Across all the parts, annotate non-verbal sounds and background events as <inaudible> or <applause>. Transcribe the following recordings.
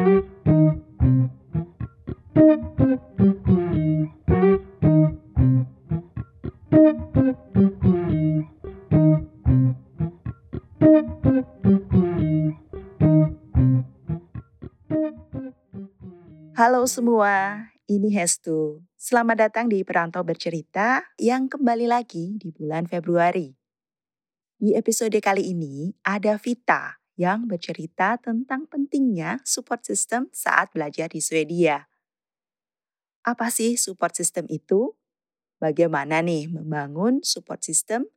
Halo semua, ini Hestu. Selamat datang di Perantau Bercerita yang kembali lagi di bulan Februari. Di episode kali ini ada Vita yang bercerita tentang pentingnya support system saat belajar di Swedia. Apa sih support system itu? Bagaimana nih membangun support system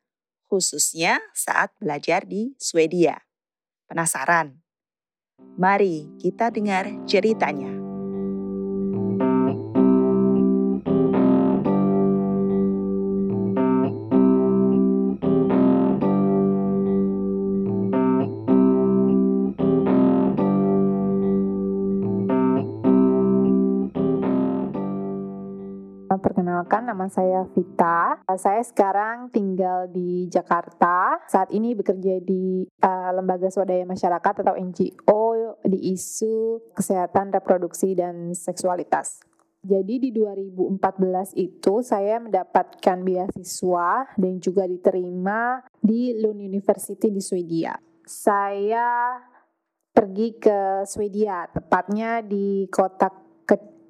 khususnya saat belajar di Swedia? Penasaran? Mari kita dengar ceritanya. Perkenalkan nama saya Vita. Saya sekarang tinggal di Jakarta. Saat ini bekerja di uh, Lembaga Swadaya Masyarakat atau NGO di isu kesehatan reproduksi dan seksualitas. Jadi di 2014 itu saya mendapatkan beasiswa dan juga diterima di Lund University di Swedia. Saya pergi ke Swedia, tepatnya di kota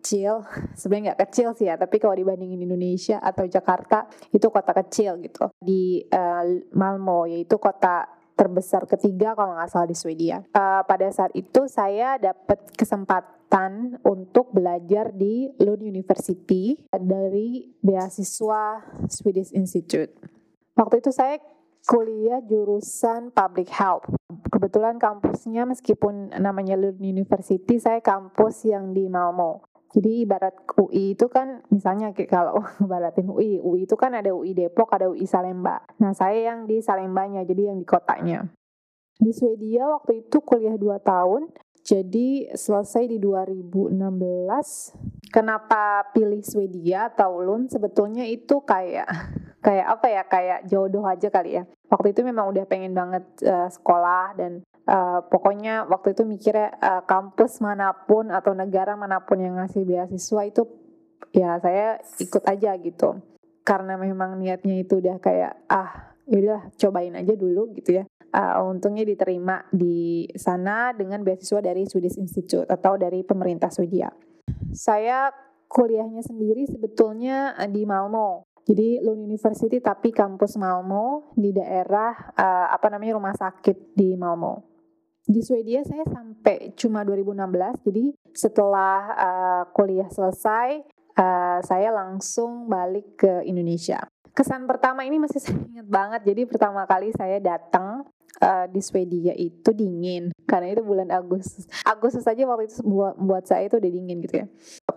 kecil, <laughs> sebenarnya nggak kecil sih ya, tapi kalau dibandingin Indonesia atau Jakarta itu kota kecil gitu. Di uh, Malmo yaitu kota terbesar ketiga kalau nggak salah di Swedia. Uh, pada saat itu saya dapat kesempatan untuk belajar di Lund University dari beasiswa Swedish Institute. Waktu itu saya kuliah jurusan Public Health. Kebetulan kampusnya meskipun namanya Lund University, saya kampus yang di Malmo. Jadi ibarat UI itu kan misalnya kalau <laughs> ibaratin UI, UI itu kan ada UI Depok, ada UI Salemba. Nah saya yang di Salembanya, jadi yang di kotanya. Di Swedia waktu itu kuliah 2 tahun, jadi selesai di 2016. Kenapa pilih Swedia atau Lund? Sebetulnya itu kayak <laughs> kayak apa ya? Kayak jodoh aja kali ya. Waktu itu memang udah pengen banget uh, sekolah dan Uh, pokoknya waktu itu mikirnya uh, kampus mana pun atau negara mana pun yang ngasih beasiswa itu ya saya ikut aja gitu. Karena memang niatnya itu udah kayak ah yaudah cobain aja dulu gitu ya. Uh, untungnya diterima di sana dengan beasiswa dari Swedish Institute atau dari pemerintah Swedia saya kuliahnya sendiri sebetulnya di Malmo. Jadi Lund University tapi kampus Malmo di daerah uh, apa namanya rumah sakit di Malmo di Swedia saya sampai cuma 2016 jadi setelah uh, kuliah selesai uh, saya langsung balik ke Indonesia. Kesan pertama ini masih <laughs> saya ingat banget. Jadi pertama kali saya datang uh, di Swedia itu dingin karena itu bulan Agustus. Agustus saja waktu itu buat, buat saya itu udah dingin gitu ya.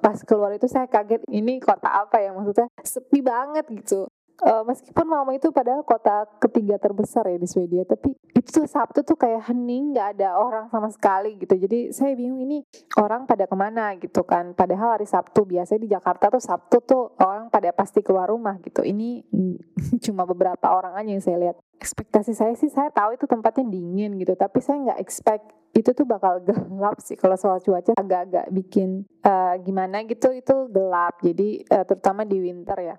Pas keluar itu saya kaget ini kota apa ya? Maksudnya sepi banget gitu uh, meskipun Malmo itu padahal kota ketiga terbesar ya di Swedia, tapi itu tuh Sabtu tuh kayak hening, nggak ada orang sama sekali gitu. Jadi saya bingung ini orang pada ke mana gitu kan. Padahal hari Sabtu biasanya di Jakarta tuh Sabtu tuh orang pada pasti keluar rumah gitu. Ini <laughs> cuma beberapa orang aja yang saya lihat. Ekspektasi saya sih saya tahu itu tempatnya dingin gitu, tapi saya nggak expect itu tuh bakal <laughs> gelap sih kalau soal cuaca agak-agak bikin uh, gimana gitu itu gelap jadi uh, terutama di winter ya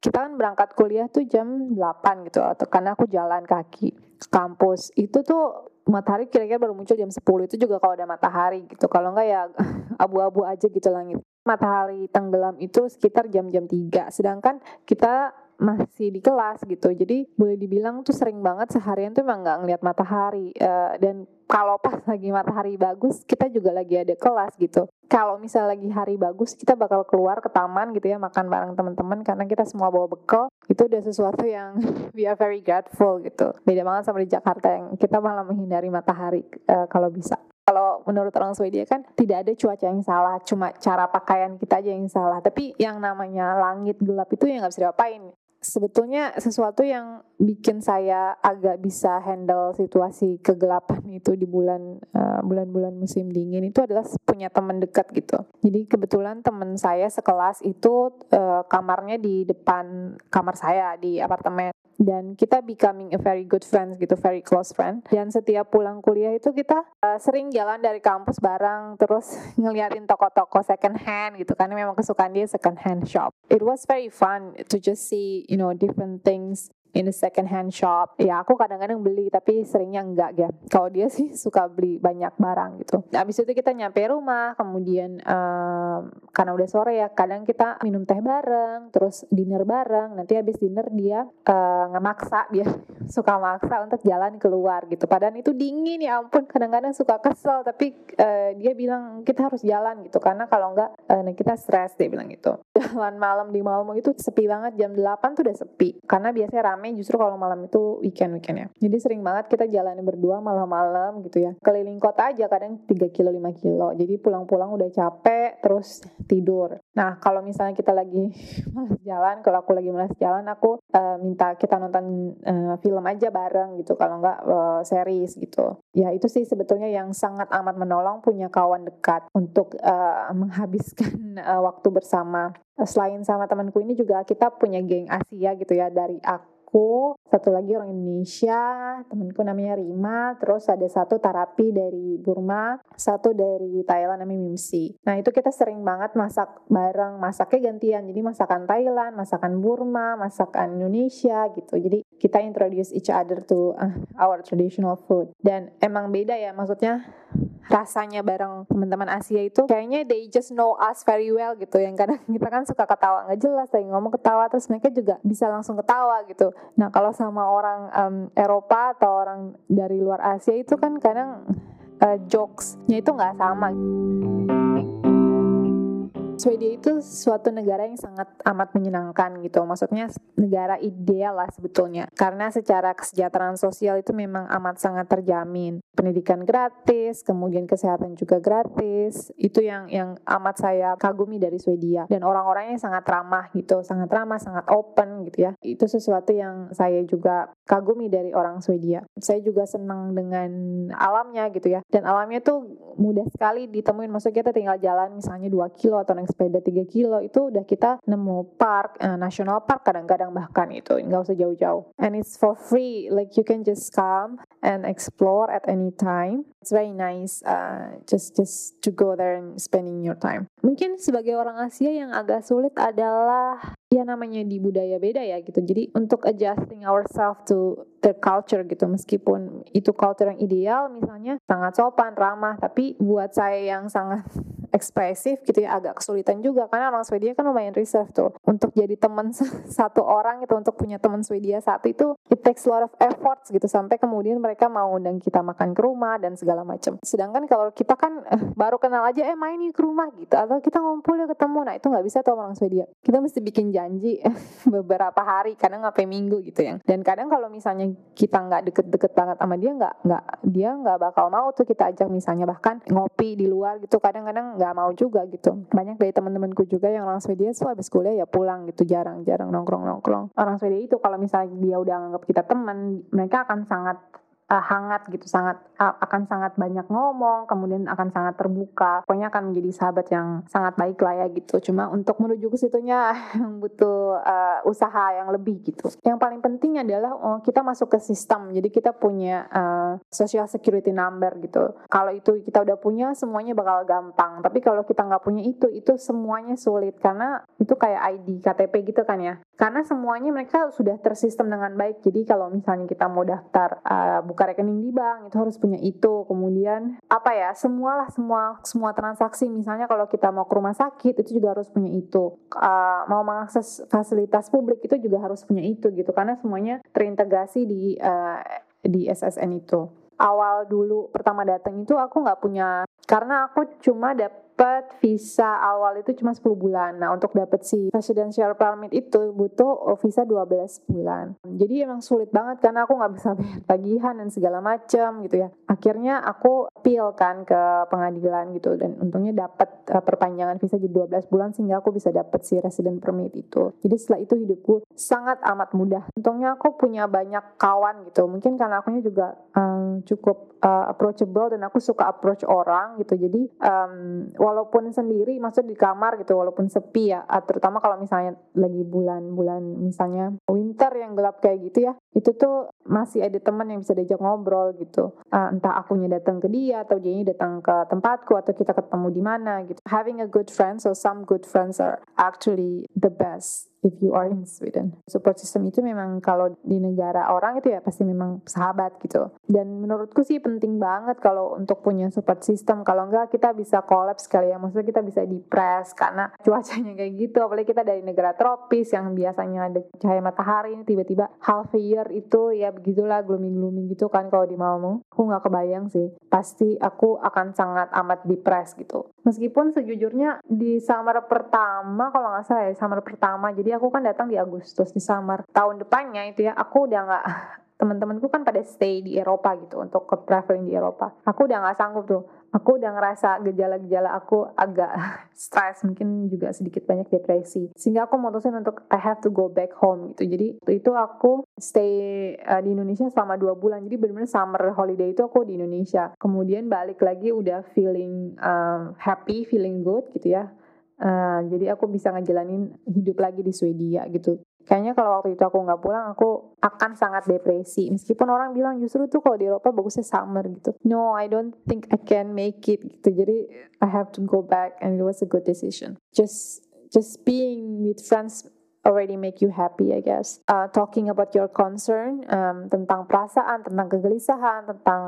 kita kan berangkat kuliah tuh jam 8 gitu atau karena aku jalan kaki ke kampus. Itu tuh matahari kira-kira baru muncul jam 10 itu juga kalau ada matahari gitu. Kalau enggak ya <laughs> abu-abu aja gitu langit. Matahari tenggelam itu sekitar jam-jam 3 sedangkan kita masih di kelas gitu. Jadi boleh dibilang tuh sering banget seharian tuh emang nggak ngeliat matahari. Uh, dan kalau pas <laughs> lagi matahari bagus kita juga lagi ada kelas gitu. Kalau misal lagi hari bagus kita bakal keluar ke taman gitu ya makan bareng teman-teman karena kita semua bawa bekal. Itu udah sesuatu yang <laughs> we are very grateful gitu. Beda banget sama di Jakarta yang kita malah menghindari matahari uh, kalau bisa. Kalau menurut orang Swedia kan tidak ada cuaca yang salah, cuma cara pakaian kita aja yang salah. Tapi yang namanya langit gelap itu yang nggak bisa diapain sebetulnya sesuatu yang bikin saya agak bisa handle situasi kegelapan <laughs> itu di bulan uh, bulan-bulan musim dingin itu adalah punya teman dekat gitu. Jadi kebetulan teman saya sekelas itu uh, kamarnya di depan kamar saya di apartemen. dan kita becoming a very good friends gitu very close friend dan setiap pulang kuliah itu kita uh, sering jalan dari kampus bareng terus <laughs> ngeliatin toko-toko second hand gitu karena memang kesukaan dia second hand shop it was very fun to just see you know different things in a second hand shop. Ya aku kadang-kadang beli tapi seringnya enggak ya. Kalau dia sih <laughs> suka beli banyak barang gitu. Habis itu kita nyampe rumah, kemudian um, karena udah sore ya, kadang kita minum teh bareng, terus dinner bareng. Nanti habis dinner dia uh, ngemaksa <laughs> dia suka maksa untuk jalan keluar gitu. Padahal itu dingin ya ampun. Kadang-kadang suka kesel tapi uh, dia bilang kita harus jalan gitu karena kalau enggak uh, kita stres dia bilang gitu. <laughs> Jalan malam di Malmo itu sepi banget jam 8 tuh udah sepi karena biasanya ramai rame justru kalau malam itu weekend weekend ya. Jadi sering banget kita jalan berdua malam-malam gitu ya. Keliling kota aja kadang 3 kilo 5 kilo. Jadi pulang-pulang udah capek terus tidur. Nah kalau misalnya kita lagi <laughs> malas jalan kalau aku lagi malas jalan aku uh, minta kita nonton uh, film aja bareng gitu. Kalau nggak uh, series gitu. Ya itu sih sebetulnya yang sangat amat menolong punya kawan dekat untuk uh, menghabiskan uh, <laughs> waktu bersama. Selain sama temanku ini juga kita punya geng Asia gitu ya. Dari aku aku, satu lagi orang Indonesia, temanku namanya Rima, terus ada satu terapi dari Burma, satu dari Thailand namanya Mimsi. Nah itu kita sering banget masak bareng, masaknya gantian, jadi masakan Thailand, masakan Burma, masakan Indonesia gitu. Jadi kita introduce each other to uh, our traditional food. Dan emang beda ya, maksudnya rasanya bareng teman-teman Asia itu kayaknya they just know us very well gitu. Yang kadang kita kan suka ketawa nggak jelas lagi ngomong ketawa terus mereka juga bisa langsung ketawa gitu. Nah kalau sama orang um, Eropa atau orang dari luar Asia itu kan kadang uh, jokesnya itu nggak sama Swedia itu suatu negara yang sangat amat menyenangkan gitu. Maksudnya negara ideal lah sebetulnya. Karena secara kesejahteraan sosial itu memang amat sangat terjamin. Pendidikan gratis, kemudian kesehatan juga gratis. Itu yang yang amat saya kagumi dari Swedia. Dan orang-orangnya sangat ramah gitu, sangat ramah, sangat open gitu ya. Itu sesuatu yang saya juga kagumi dari orang Swedia. Saya juga senang dengan alamnya gitu ya. Dan alamnya tuh mudah sekali ditemuin. Maksudnya kita tinggal jalan misalnya 2 kilo atau naik sepeda 3 kilo itu udah kita nemu park uh, national park kadang-kadang bahkan itu nggak usah jauh-jauh. And it's for free like you can just come and explore at any time. It's very nice uh, just just to go there and spending your time. Mungkin sebagai orang Asia yang agak sulit adalah ya namanya di budaya beda ya gitu. Jadi untuk adjusting ourselves to their culture gitu meskipun itu culture yang ideal misalnya sangat sopan ramah tapi buat saya yang sangat ekspresif gitu ya agak kesulitan juga. Karena orang Swedia kan lumayan reserve tuh. Untuk jadi teman <laughs> satu orang itu untuk punya teman Swedia satu itu it takes a lot of efforts gitu. Sampai kemudian mereka mau undang kita makan ke rumah dan segala macam. Sedangkan kalau kita kan eh, baru kenal aja eh main nih ke rumah gitu. Atau kita ngumpul ya ketemu. Nah itu nggak bisa tuh orang Swedia. Kita mesti bikin janji <laughs> beberapa hari kadang sampai minggu gitu ya. Dan kadang kalau misalnya kita nggak deket-deket banget sama dia nggak nggak dia nggak bakal mau tuh kita ajak misalnya bahkan ngopi di luar gitu. Kadang-kadang nggak mau juga gitu. Banyak dari teman-temanku juga yang orang Swedia tuh habis kuliah ya pulang gitu jarang-jarang nongkrong-nongkrong. Orang Swedia itu kalau misalnya dia udah anggap kita teman mereka akan sangat uh, hangat gitu, sangat uh, akan sangat banyak ngomong, kemudian akan sangat terbuka. Pokoknya akan menjadi sahabat yang sangat baik lah ya gitu. Cuma untuk menuju ke situnya <laughs> butuh uh, usaha yang lebih gitu. Yang paling penting adalah oh, kita masuk ke sistem. Jadi kita punya uh, social security number gitu. Kalau itu kita udah punya, semuanya bakal gampang. Tapi kalau kita nggak punya itu, itu semuanya sulit karena itu kayak ID KTP gitu kan ya. Karena semuanya mereka sudah tersistem dengan baik. Jadi kalau misalnya kita mau daftar uh, buka rekening di bank itu harus punya itu. Kemudian apa ya semualah semua semua transaksi. Misalnya kalau kita mau ke rumah sakit itu juga harus punya itu. Uh, mau mengakses fasilitas publik itu juga harus punya itu gitu. Karena semuanya terintegrasi di uh, di SSN itu. Awal dulu pertama datang itu aku nggak punya karena aku cuma dapat dapat visa awal itu cuma 10 bulan. Nah, untuk dapat si residential permit itu butuh oh, visa 12 bulan. Jadi emang sulit banget karena aku nggak bisa <laughs> bayar tagihan dan segala macam gitu ya. Akhirnya aku appeal kan ke pengadilan gitu dan untungnya dapat uh, perpanjangan visa jadi 12 bulan sehingga aku bisa dapat si resident permit itu. Jadi setelah itu hidupku sangat amat mudah. Untungnya aku punya banyak kawan gitu. Mungkin karena akunya juga um, cukup uh, approachable dan aku suka approach orang gitu. Jadi um, walaupun sendiri maksud di kamar gitu walaupun sepi ya uh, terutama kalau misalnya lagi bulan-bulan misalnya winter yang gelap kayak gitu ya itu tuh masih ada teman yang bisa diajak ngobrol gitu uh, entah akunya datang ke dia atau dia datang ke tempatku atau kita ketemu di mana gitu having a good friend so some good friends are actually the best if you are in Sweden. Support system itu memang kalau di negara orang itu ya pasti memang sahabat gitu. Dan menurutku sih penting banget kalau untuk punya support system. Kalau enggak kita bisa collapse kali ya. Maksudnya kita bisa depres karena <laughs> cuacanya kayak gitu. Apalagi kita dari negara tropis yang biasanya ada cahaya matahari ini tiba-tiba half a year itu ya begitulah gloomy-gloomy gitu kan kalau di Malmo. Aku nggak kebayang sih. Pasti aku akan sangat amat depres gitu. Meskipun sejujurnya di summer pertama kalau nggak salah ya summer pertama jadi aku kan datang di Agustus di summer tahun depannya itu ya aku udah nggak <laughs> teman-temanku kan pada stay di Eropa gitu untuk ke traveling di Eropa. Aku udah nggak sanggup tuh. Aku udah ngerasa gejala-gejala aku agak <laughs> stres, mungkin juga sedikit banyak depresi. Sehingga aku mutusin untuk I have to go back home gitu. Jadi itu aku stay uh, di Indonesia selama dua bulan. Jadi benar-benar summer holiday itu aku di Indonesia. Kemudian balik lagi udah feeling um, happy, feeling good gitu ya. Uh, jadi aku bisa ngejalanin hidup lagi di Swedia gitu. Kayaknya kalau waktu itu aku nggak pulang, aku akan sangat depresi. Meskipun orang bilang justru tuh kalau di Eropa bagusnya summer gitu. No, I don't think I can make it gitu. Jadi I have to go back and it was a good decision. Just just being with friends already make you happy, I guess. Uh, talking about your concern um, tentang perasaan, tentang kegelisahan, tentang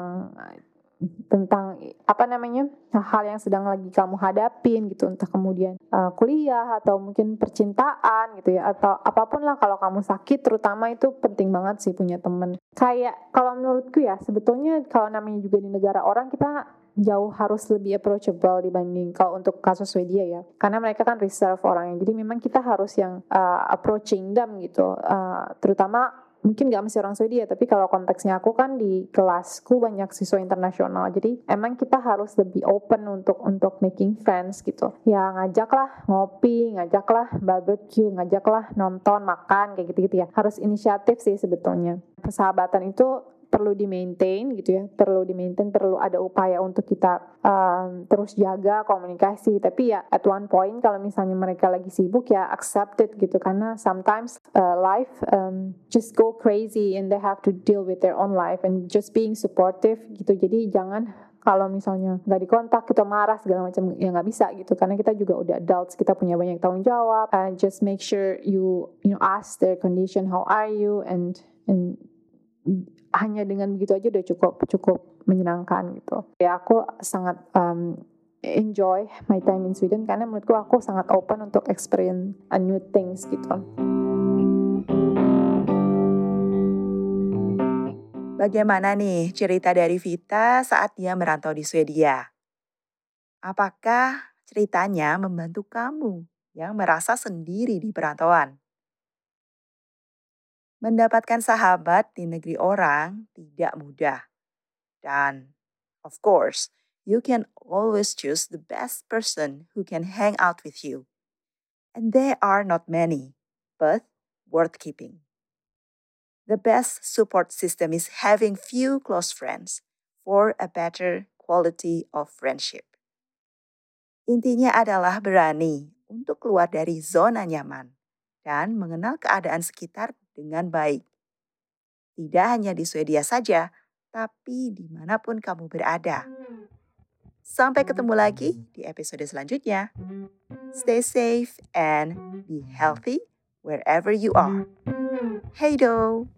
tentang apa namanya hal yang sedang lagi kamu hadapin gitu entah kemudian uh, kuliah atau mungkin percintaan gitu ya atau apa pun lah kalau kamu sakit terutama itu penting banget sih punya temen. Kayak kalau menurutku ya sebetulnya kalau namanya juga di negara orang kita jauh harus lebih approachable dibanding kalau untuk kasus Swedia ya. Karena mereka kan reserve orangnya jadi memang kita harus yang uh, approaching them gitu. Uh, terutama mungkin gak mesti orang Swedia tapi kalau konteksnya aku kan di kelasku banyak siswa internasional. Jadi emang kita harus lebih open untuk untuk making friends gitu. Ya ngajaklah ngopi ngajaklah barbecue ngajaklah nonton makan kayak gitu-gitu ya. Harus inisiatif sih sebetulnya. Persahabatan itu perlu di maintain gitu ya perlu di maintain perlu ada upaya untuk kita um, terus jaga komunikasi. Tapi ya at one point kalau misalnya mereka lagi sibuk ya accepted gitu. Karena sometimes uh, life um, just go crazy and they have to deal with their own life and just being supportive gitu. Jadi jangan kalau misalnya nggak dikontak kita marah segala macam ya nggak bisa gitu. Karena kita juga udah adults kita punya banyak tanggung jawab. And just make sure you you know ask their condition how are you? And and hanya dengan begitu aja udah cukup cukup menyenangkan gitu. Ya aku sangat um, enjoy my time in Sweden karena menurutku aku sangat open untuk experience a new things gitu. Bagaimana nih cerita dari Vita saat dia merantau di Swedia? Apakah ceritanya membantu kamu yang merasa sendiri di perantauan? Mendapatkan sahabat di negeri orang tidak mudah. Dan, of course, you can always choose the best person who can hang out with you. And there are not many, but worth keeping. The best support system is having few close friends for a better quality of friendship. Intinya adalah berani untuk keluar dari zona nyaman dan mengenal keadaan sekitar dengan baik. Tidak hanya di Swedia saja, tapi di mana pun kamu berada. Sampai ketemu lagi di episode selanjutnya. Stay safe and be healthy wherever you are. Hey do!